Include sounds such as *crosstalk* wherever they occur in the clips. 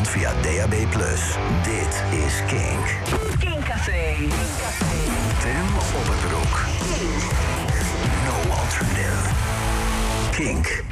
klant via DAB+. Dit is Kink. Kink Café. Tim op het broek. No alternative. Kink.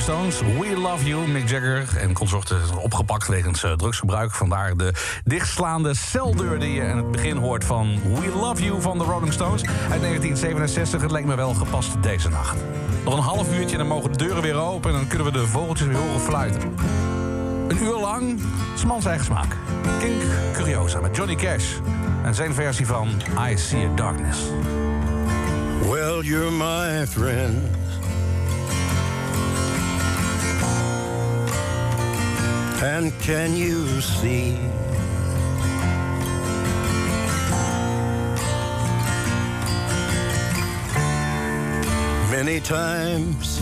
We Love You, Mick Jagger en consorten opgepakt wegens uh, drugsgebruik. Vandaar de dichtslaande celdeur die je in het begin hoort van We Love You van de Rolling Stones uit 1967. Het leek me wel gepast deze nacht. Nog een half uurtje en dan mogen de deuren weer open en dan kunnen we de vogeltjes weer horen fluiten. Een uur lang smans eigen smaak. Kink Curiosa met Johnny Cash. En zijn versie van I See a Darkness. Well, you're my friend. And can you see? Many times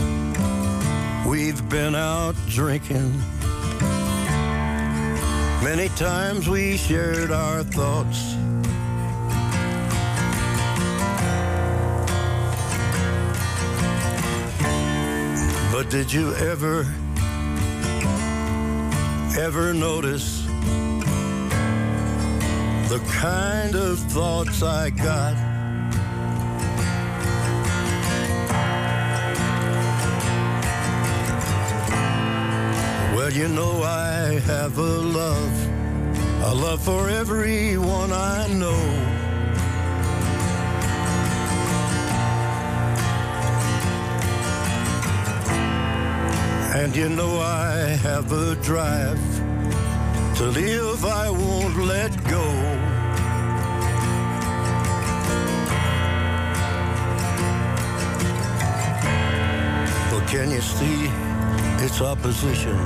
we've been out drinking. Many times we shared our thoughts. But did you ever, ever notice the kind of thoughts I got? Well, you know I have a love, a love for everyone I know. And you know I have a drive to live, I won't let go. But can you see its opposition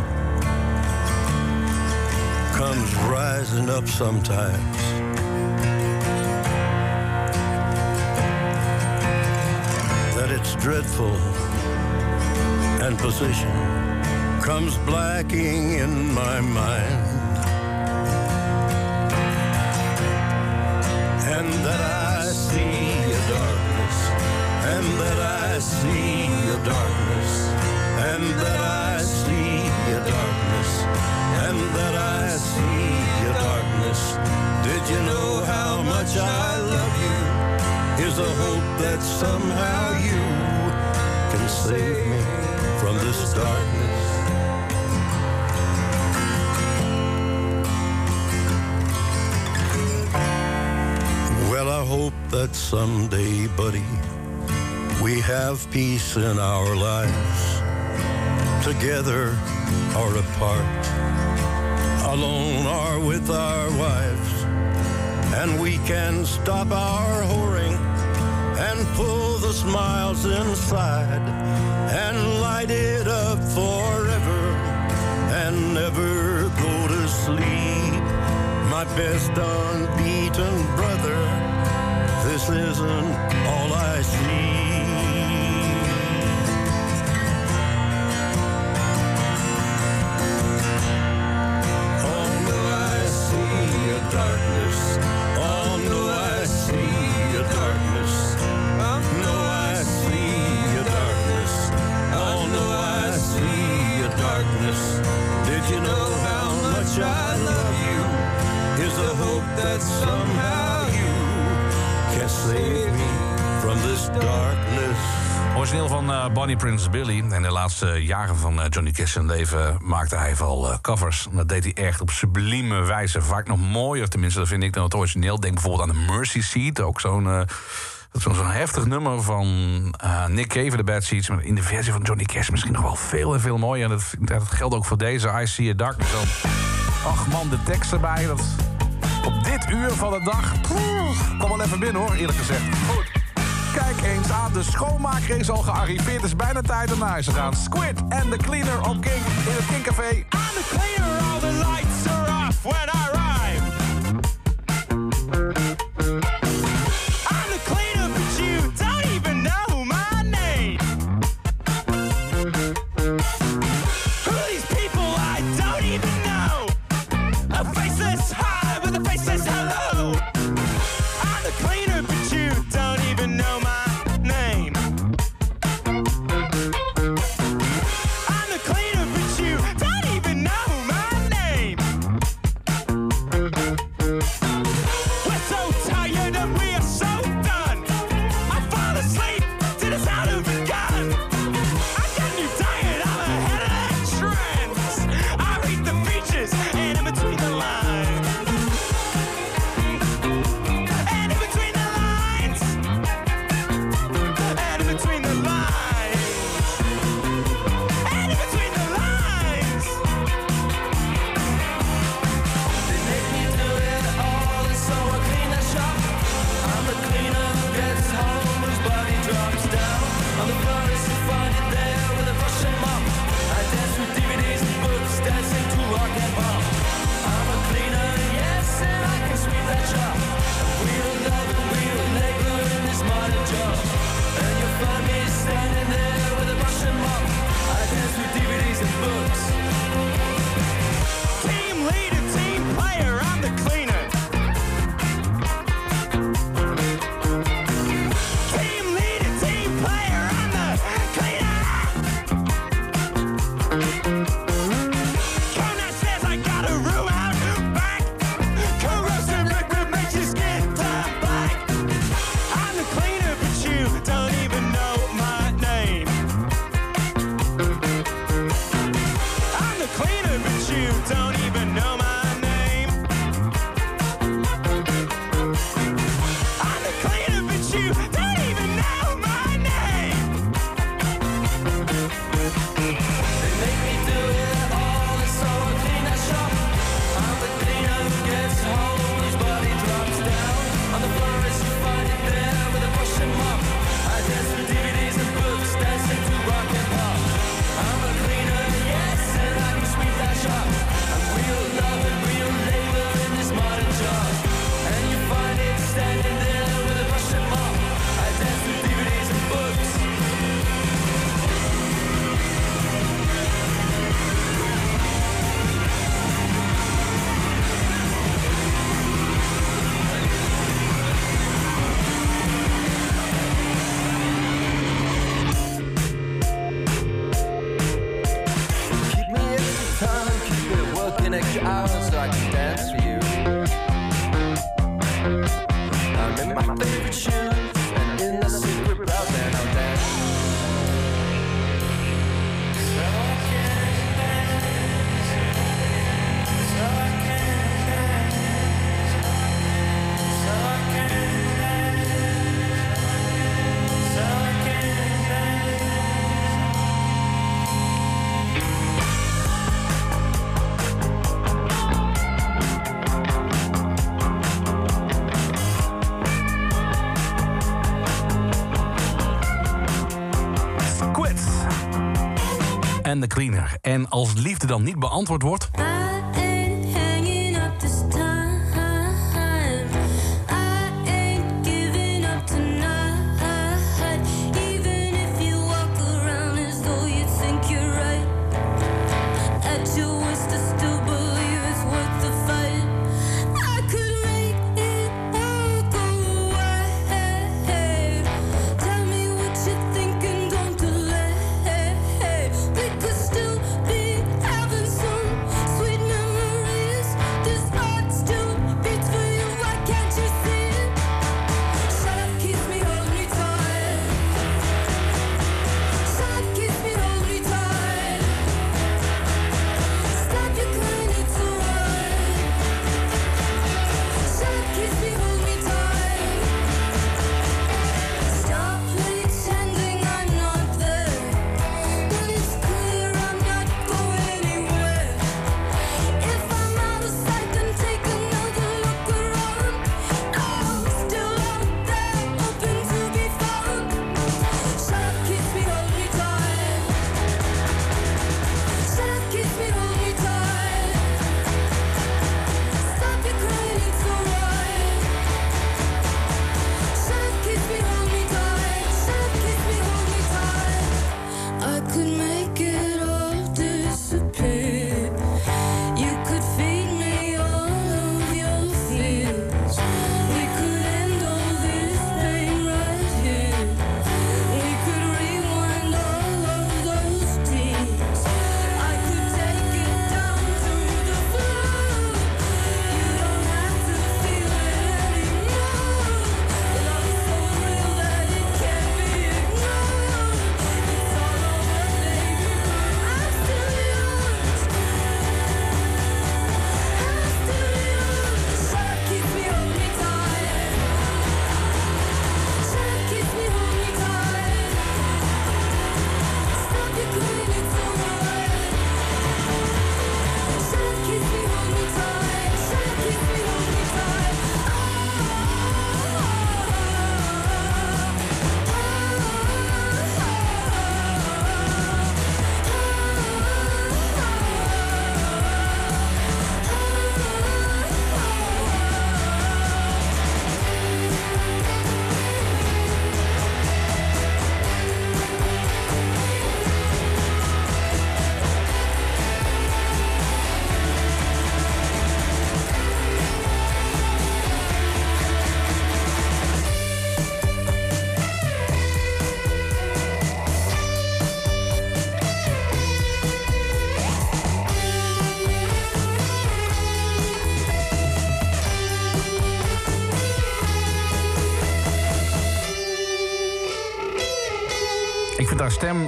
comes rising up sometimes? That it's dreadful and position comes blacking in my mind. And that I see a darkness, and that I see a darkness, and that I see a darkness, and that I see a darkness. Did you know how much I love you? Here's a hope that somehow you can save me from this darkness. Well, I hope that someday, buddy, we have peace in our lives, together or apart, alone or with our wives, and we can stop our whoring and pull the smiles inside and light it up forever and never go to sleep. My best unbeaten brother, isn't all I see. This darkness. Origineel van eh, Bonnie Prince Billy. En de laatste jaren van eh, Johnny Cash zijn leven maakte hij vooral eh, covers. Dat deed hij echt op sublieme wijze. Vaak nog mooier, tenminste, dat vind ik dan het origineel. Denk bijvoorbeeld aan de Mercy Seat. Ook zo'n eh, zo'n heftig nummer van eh, Nick Cave, de Bad Seeds. Maar in de versie van Johnny Cash misschien nog wel veel en veel mooier. En dat, geldt ook voor deze I See a Darkness. Ach man, de tekst erbij. Dat, op dit uur van de dag. Kom wel even binnen hoor, eerlijk gezegd. Goed. Kijk eens aan, de schoonmaker is al gearriveerd. Het is bijna tijd om naar huis te gaan. Squid en de cleaner op Kink in het Kinkcafé. I'm the cleaner, all the lights are off when I. En de Cleaner. En als liefde dan niet beantwoord wordt...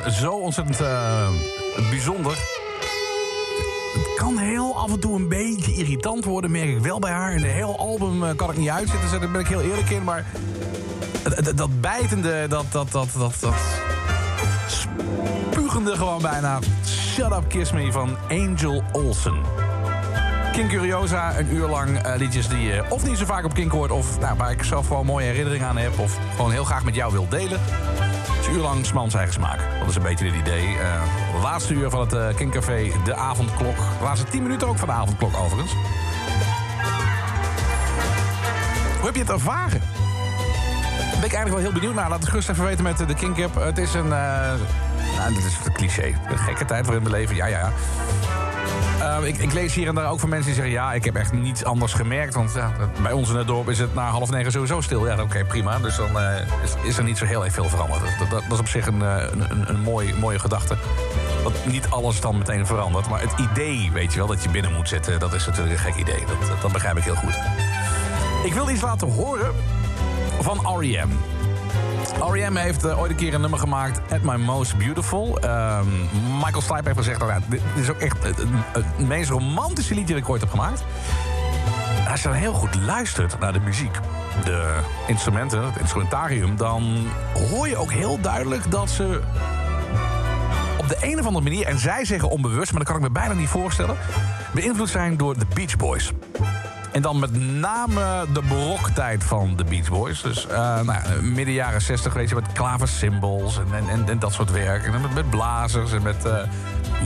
zo ontzettend eh, bijzonder. Het kan heel af en toe een beetje irritant worden, merk ik wel bij haar. In de hele album eh, kan ik niet uitzitten, dus daar ben ik heel eerlijk in. Maar dat bijtende, dat, dat, dat, dat, dat spugende gewoon bijna. Shut Up Kiss Me van Angel Olsen. King Curiosa, een uur lang eh, liedjes die je of niet zo vaak op King hoort... of nou, waar ik zelf wel mooie herinneringen aan heb... of gewoon heel graag met jou wil delen. Een uur lang smans eigen smaak. Dat is een beetje het idee. Eh, laatste uur van het eh Kinkcafé, de avondklok. De laatste 10 minuten ook van de avondklok overigens. Hoe heb je het ervaren? Daar ben ik eigenlijk wel heel benieuwd naar. Laat het gerust even weten met eh, de Kinkcap. Het is een... nou, dit is een cliché. Een gekke tijd voor in mijn leven. Ja, ja, ja. Eh, ik, ik lees hier en daar ook van mensen die zeggen... ja, ik heb echt niets anders gemerkt. Want ja, bij ons in het dorp is het na half negen sowieso stil. Ja, oké, prima. Dus dan eh, is, er niet zo heel erg veel veranderd. Dat, dat, is op zich een, eh, een, een, een mooi, mooie gedachte. Dat niet alles dan meteen verandert. Maar het idee, weet je wel, dat je binnen moet zitten... dat is natuurlijk een gek idee. Dat, dat begrijp ik heel goed. Ik wil iets laten horen van R.E.M. R.E.M. heeft eh, ooit een keer een nummer gemaakt, At My Most Beautiful. Ehm, Michael Stipe heeft gezegd, dit is ook echt het, meest romantische liedje dat ik ooit heb gemaakt. Als je dan heel goed luistert naar de muziek, de instrumenten, het instrumentarium... dan hoor je ook heel duidelijk dat ze op de een of andere manier... en zij zeggen onbewust, maar dat kan ik me bijna niet voorstellen... beïnvloed zijn door de Beach Boys. En dan met name de baroktijd van de Beach Boys. Dus eh, nou, midden jaren 60, weet je, met klaversymbals en, en, en, dat soort werk. En met, met blazers en met eh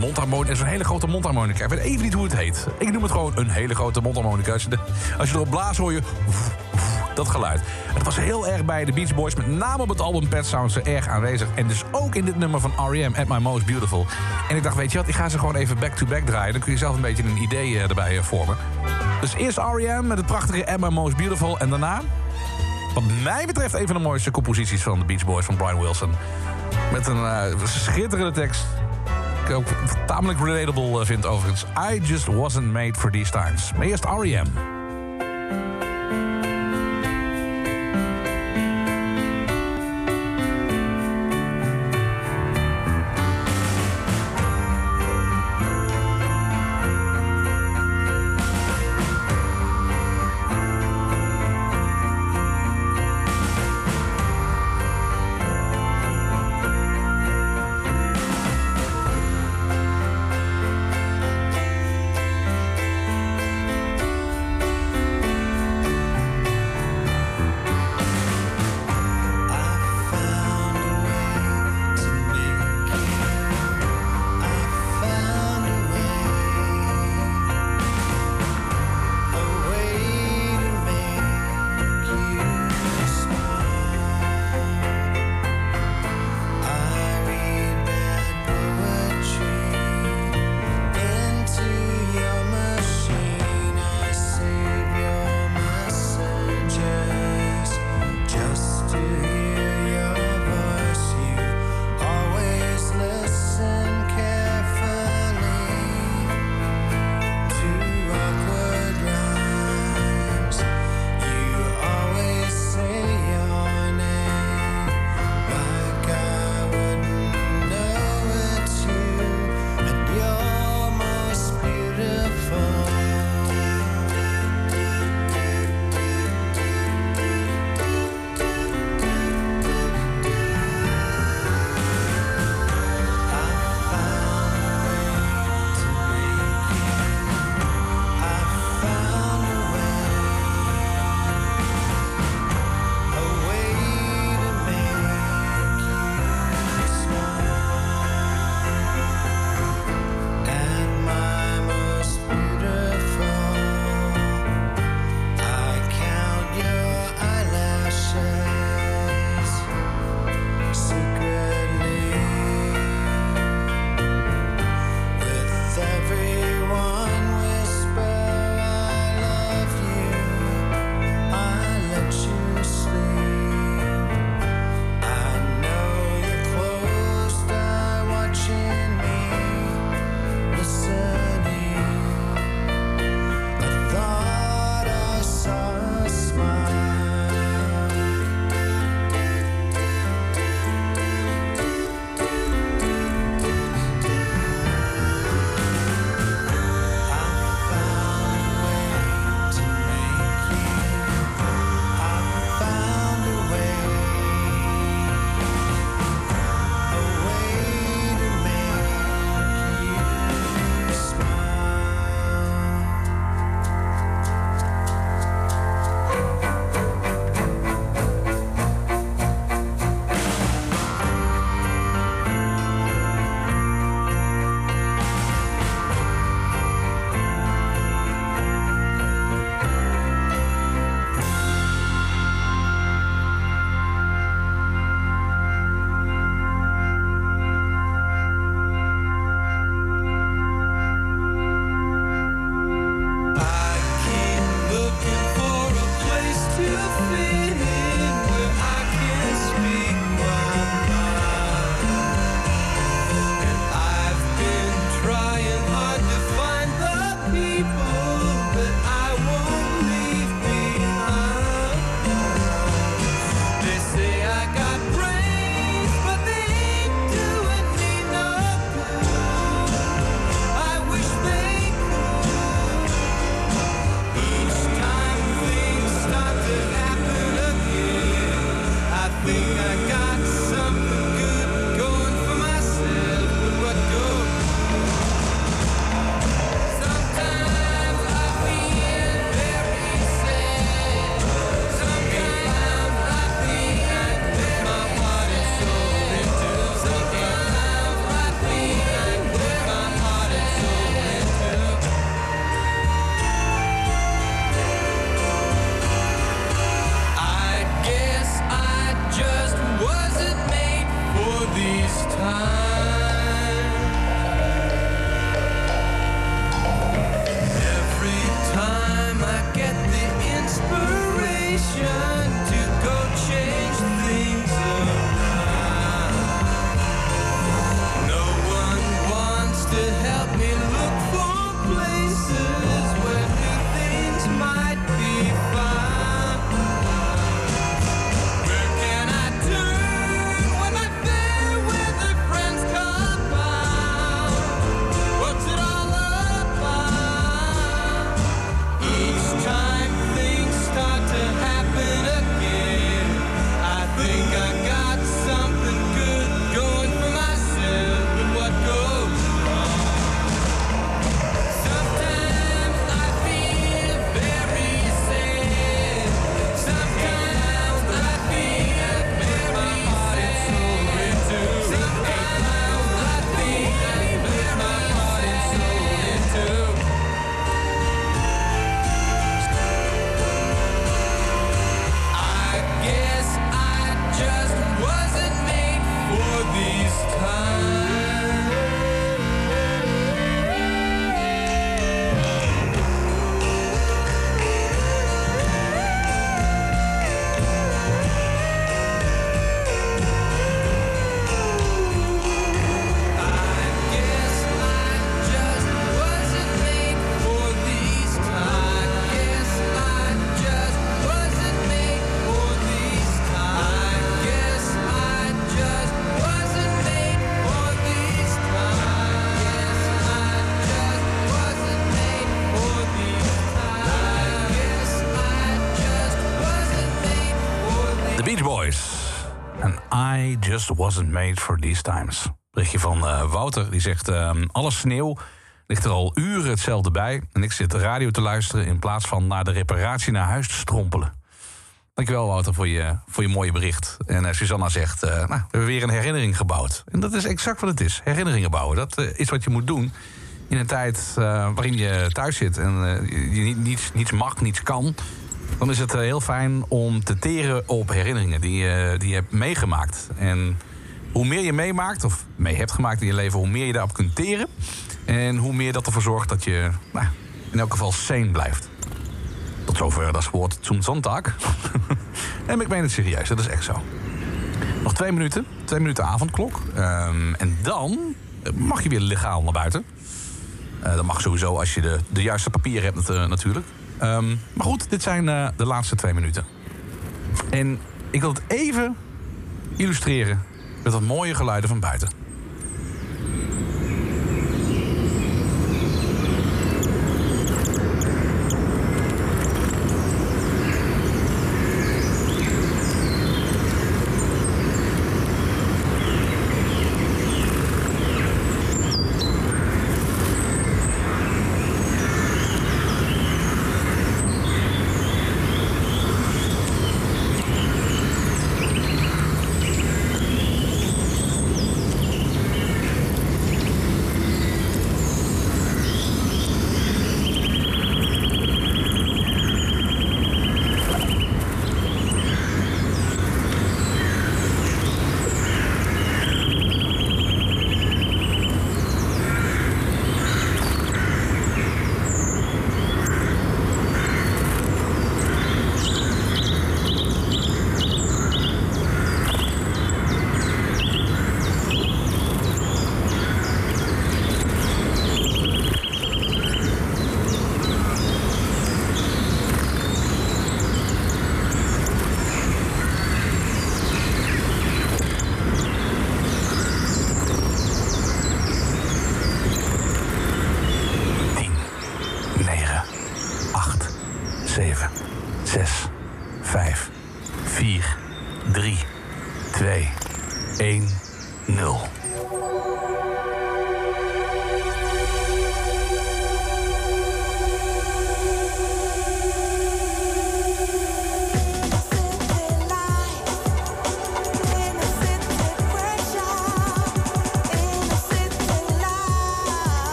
mondharmonica. Zo'n hele grote mondharmonica. Ik weet even niet hoe het heet. Ik noem het gewoon een hele grote mondharmonica. Als je, als je erop blaast, hoor je dat geluid. Het was heel erg bij de Beach Boys, met name op het album Pet Sounds, erg aanwezig. En dus ook in dit nummer van R.E.M. At My Most Beautiful. En ik dacht, weet je wat, ik ga ze gewoon even back-to-back draaien. Dan kun je zelf een beetje een idee eh, erbij vormen. Dus eerst R.E.M. met het prachtige My Most Beautiful. En daarna, wat mij betreft, een van de mooiste composities van de Beach Boys van Brian Wilson. Met een eh, schitterende tekst. Die ik ook tamelijk relatable eh, vind overigens. I just wasn't made for these times. Maar eerst R.E.M. wasn't made for these times. Berichtje van eh, Wouter, die zegt... ehm, alle sneeuw ligt er al uren hetzelfde bij... en ik zit de radio te luisteren... in plaats van naar de reparatie naar huis te strompelen. Dankjewel Wouter voor je, voor je mooie bericht. En eh, Susanna zegt, eh, nou, we hebben weer een herinnering gebouwd. En dat is exact wat het is, herinneringen bouwen. Dat is wat je moet doen in een tijd waarin je thuis zit... en je je niet, niets, niets mag, niets kan... dan is het eh, heel fijn om te teren op herinneringen die, je- die je hebt meegemaakt. En hoe meer je meemaakt, of mee hebt gemaakt in je leven... hoe meer je daarop kunt teren. En hoe meer dat ervoor zorgt dat je nou, in elk geval sane blijft. Tot zover dat woord zum Sonntag. *laughs* en ik meen het serieus, dat is echt zo. Nog twee minuten, twee minuten avondklok. Ehm, en dan mag je weer legaal naar buiten. Eh, dat mag sowieso als je de, de juiste papieren hebt nat- eh, natuurlijk. Ehm, maar goed, dit zijn eh, de laatste twee minuten. En ik wil het even illustreren met wat mooie geluiden van buiten.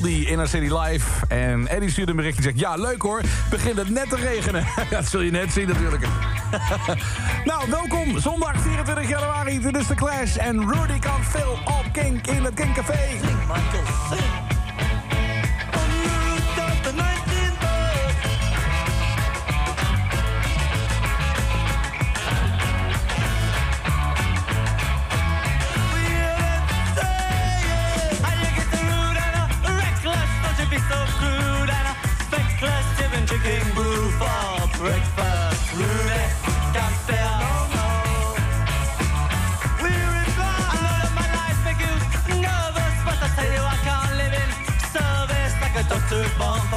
Free. Goldie Inner City Live. En Eddie stuurde een berichtje zegt... Ja, leuk hoor. Begint het net te regenen. *laughs* dat zul je net zien natuurlijk. *laughs* nou, welkom. Zondag 24 januari. Dit is The Clash. En Rudy kan veel op Kink in het Kink Café. bump.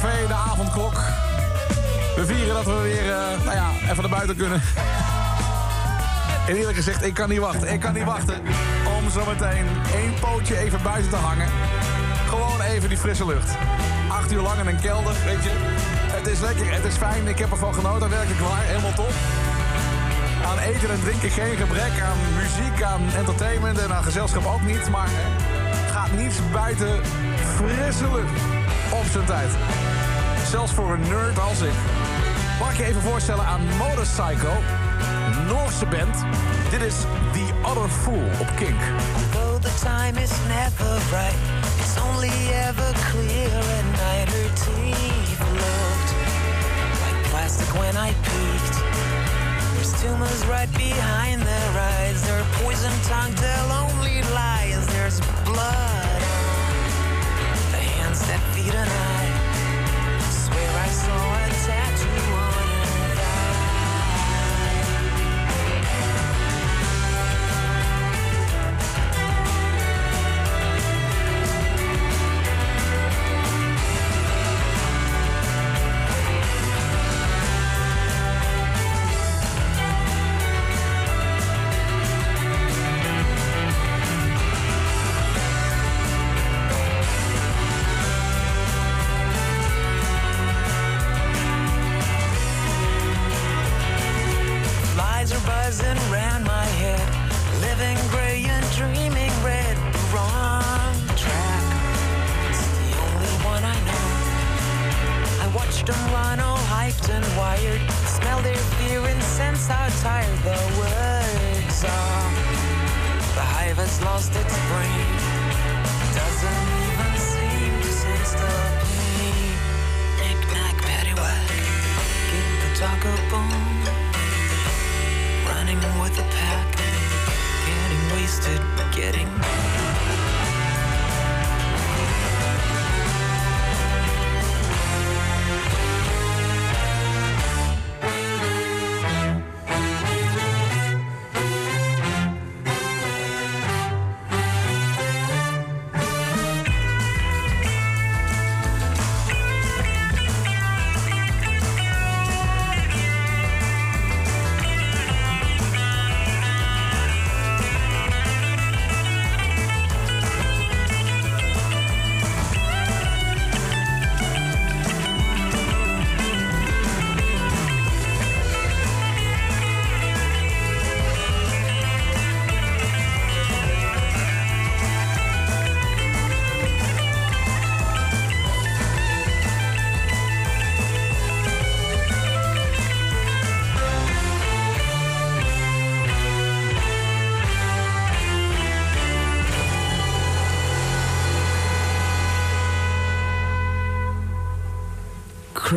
De avondklok. We vieren dat we weer, eh, nou ja, even naar buiten kunnen. En eerlijk gezegd, ik kan niet wachten. Ik kan niet wachten om zo meteen één pootje even buiten te hangen. Gewoon even die frisse lucht. Acht uur lang in een kelder, weet je. Het is lekker, het is fijn. Ik heb ervan genoten, werkelijk waar. Helemaal top. Aan eten en drinken geen gebrek. Aan muziek, aan entertainment en aan gezelschap ook niet. Maar gaat niets buiten frisse lucht op zijn tijd. Zelfs voor een nerd als ik. Mag ik je even voorstellen aan Motorcycle, Noorse band. Dit is The Other Fool op Kink. Though the time is never right, it's only ever clear at night. Her teeth looked like plastic when I peeked. There's tumors right behind their eyes. Their poison tongue tell only lies. There's blood on the hands that feed an eye.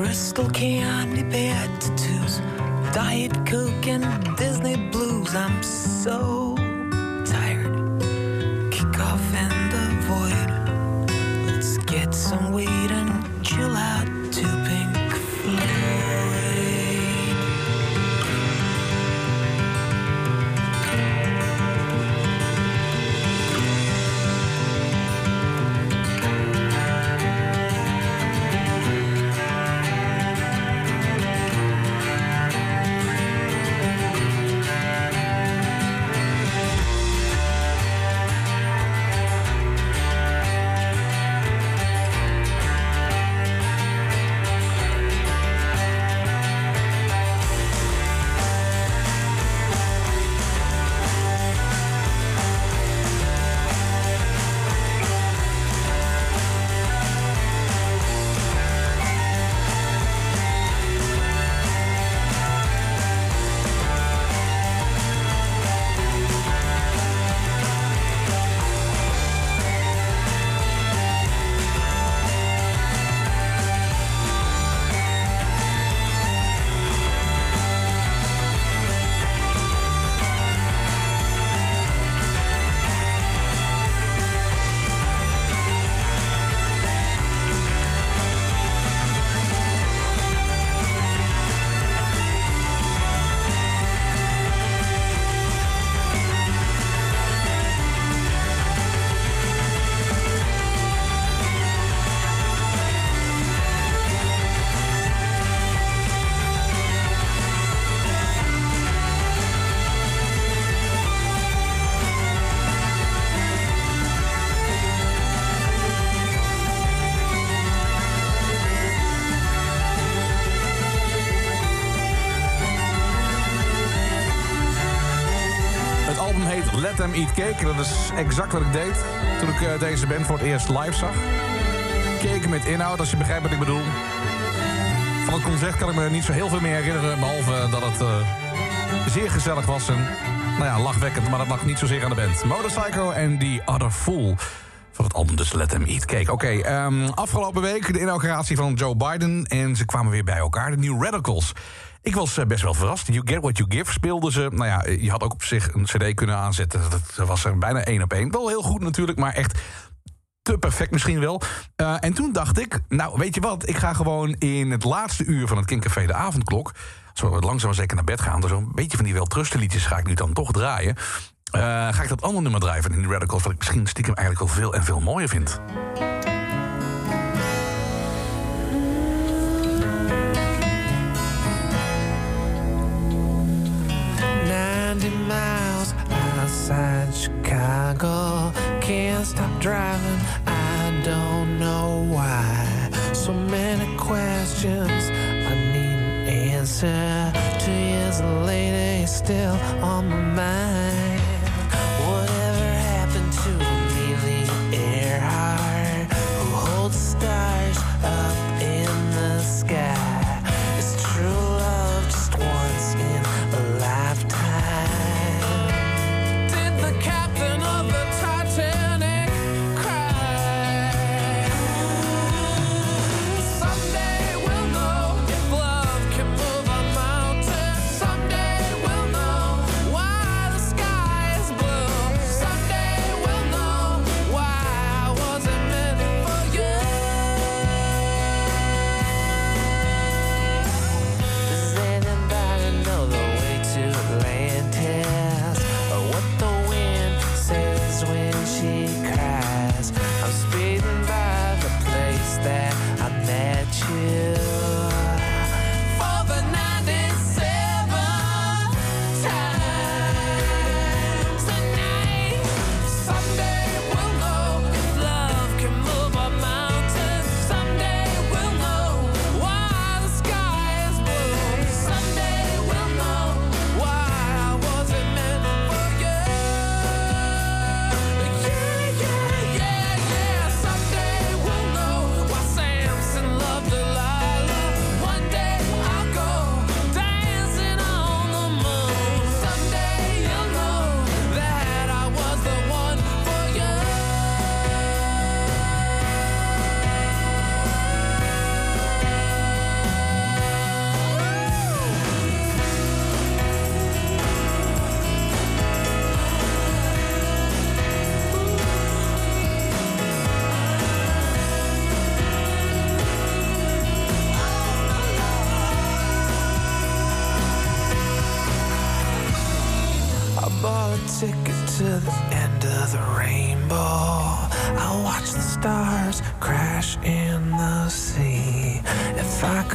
Crystal candy bed tattoos, Diet Coke and Disney blues. I'm so Them Eat Cake. Dat is exact wat ik deed toen ik eh, deze band voor het eerst live zag. Cake met inhoud, als je begrijpt wat ik bedoel. Van het concert kan ik me niet zo heel veel meer herinneren... behalve dat het eh, zeer gezellig was en nou ja, lachwekkend... maar dat lag niet zozeer aan de band. Motorcycle en The Other Fool... Van het album dus Let Them Eat Cake. Oké, ehm, afgelopen week de inauguratie van Joe Biden... en ze kwamen weer bij elkaar, de New Radicals. Ik was eh, best wel verrast. You Get What You Give speelden ze. Nou ja, je had ook op zich een cd kunnen aanzetten. Dat was er bijna één op één. Wel heel goed natuurlijk, maar echt te perfect misschien wel. Eh, en toen dacht ik, nou weet je wat... ik ga gewoon in het laatste uur van het Kinkcafé de avondklok... we langzaam zeker naar bed gaan... dus een beetje van die weltrustenliedjes ga ik nu dan toch draaien... Eh, ga ik dat andere nummer draaien van die Radicals... wat ik misschien stiekem eigenlijk wel veel en veel mooier vind. Chicago. Can't stop driving. I don't know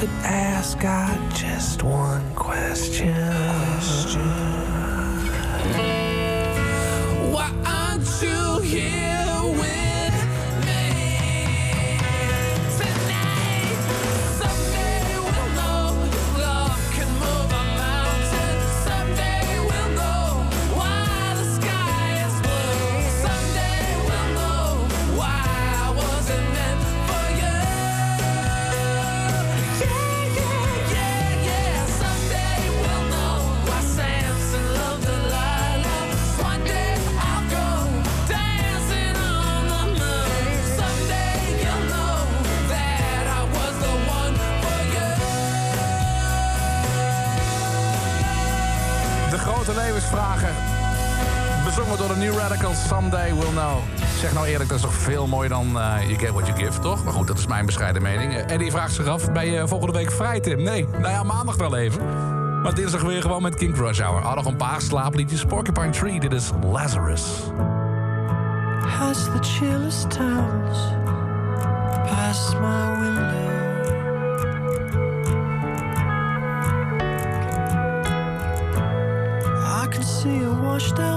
could ask God just one question. veel mooier dan eh, You Get What You Give, toch? Maar goed, dat is mijn bescheiden mening. Eh, en die vraagt zich af, ben je volgende week vrij, Tim? Nee, nou ja, maandag wel even. Maar dinsdag weer gewoon met King Crush Hour. Al nog een paar slaapliedjes. Porcupine Tree, dit is Lazarus. Has the chillest towns past my window I can see a washed out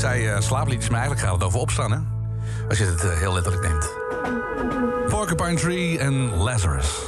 zij uh, slaapliedjes, maar eigenlijk gaat het over opstaan, hè? Als je het eh, heel letterlijk neemt. Porcupine Tree en Lazarus.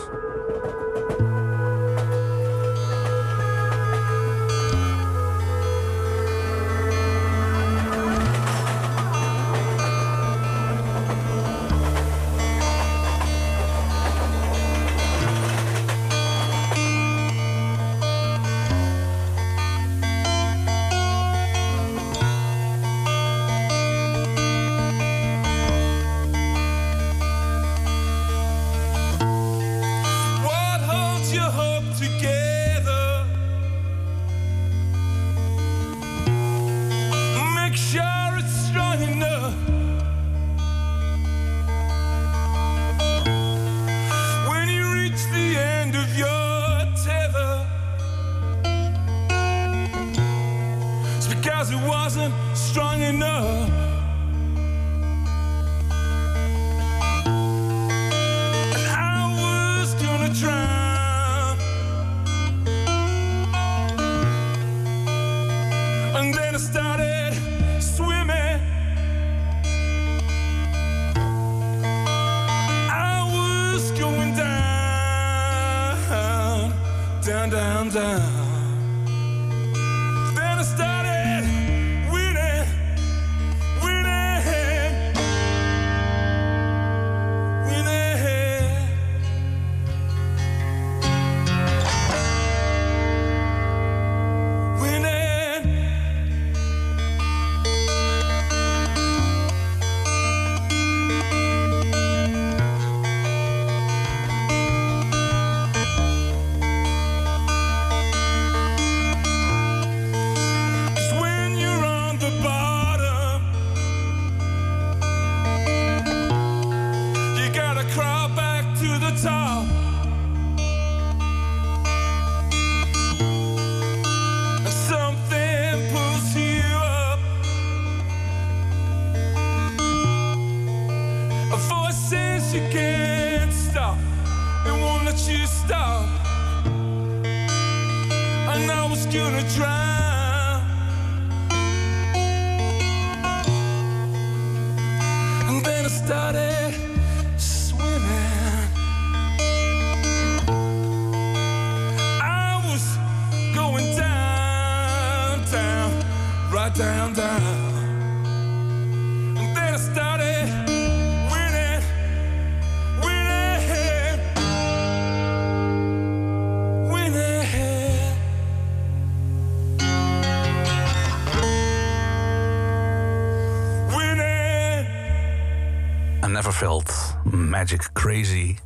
Felt magic crazy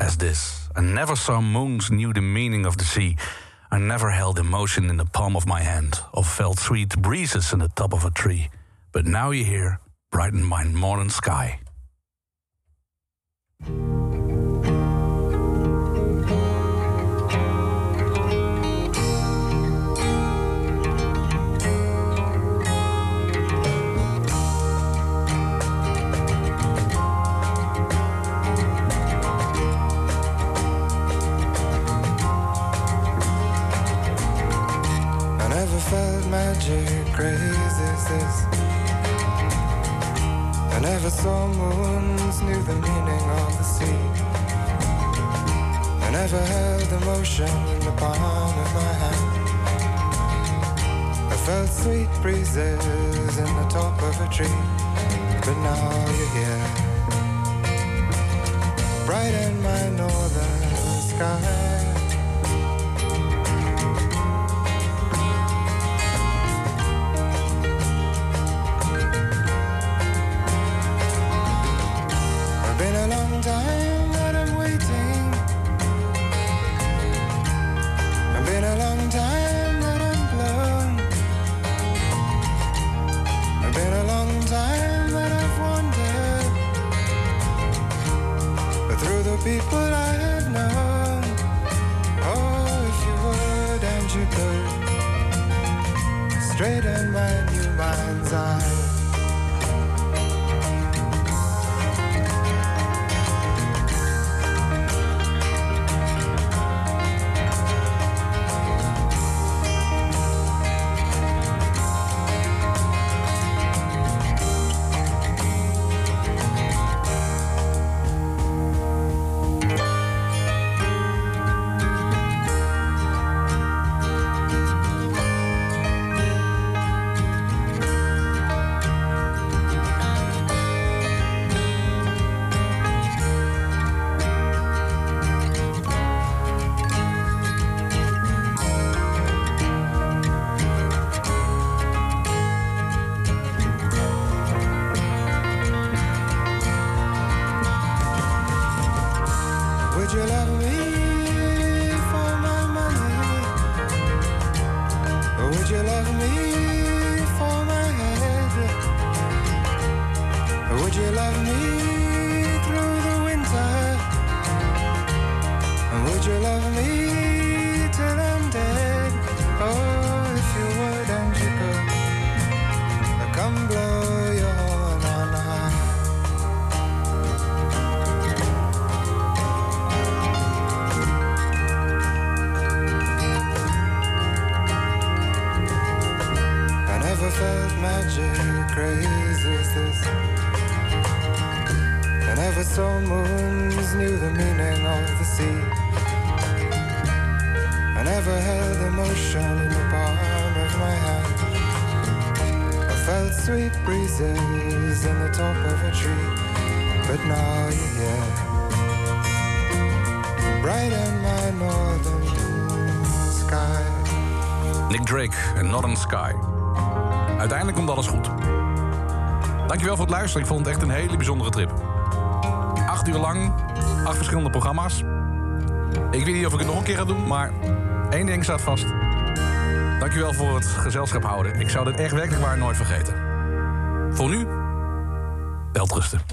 as this. I never saw moons knew the meaning of the sea. I never held emotion in the palm of my hand or felt sweet breezes in the top of a tree. But now you hear brighten my morning sky. I never saw moons, knew the meaning of the sea. I never held emotion in the palm of my hand. I felt sweet breezes in the top of a tree, but now you're here, bright in my northern sky. Uiteindelijk komt alles goed. Dankjewel voor het luisteren. Ik vond het echt een hele bijzondere trip. Acht uur lang, acht verschillende programma's. Ik weet niet of ik het nog een keer ga doen, maar één ding staat vast. Dankjewel voor het gezelschap houden. Ik zou dit echt werkelijk waar nooit vergeten. Voor nu, welterusten.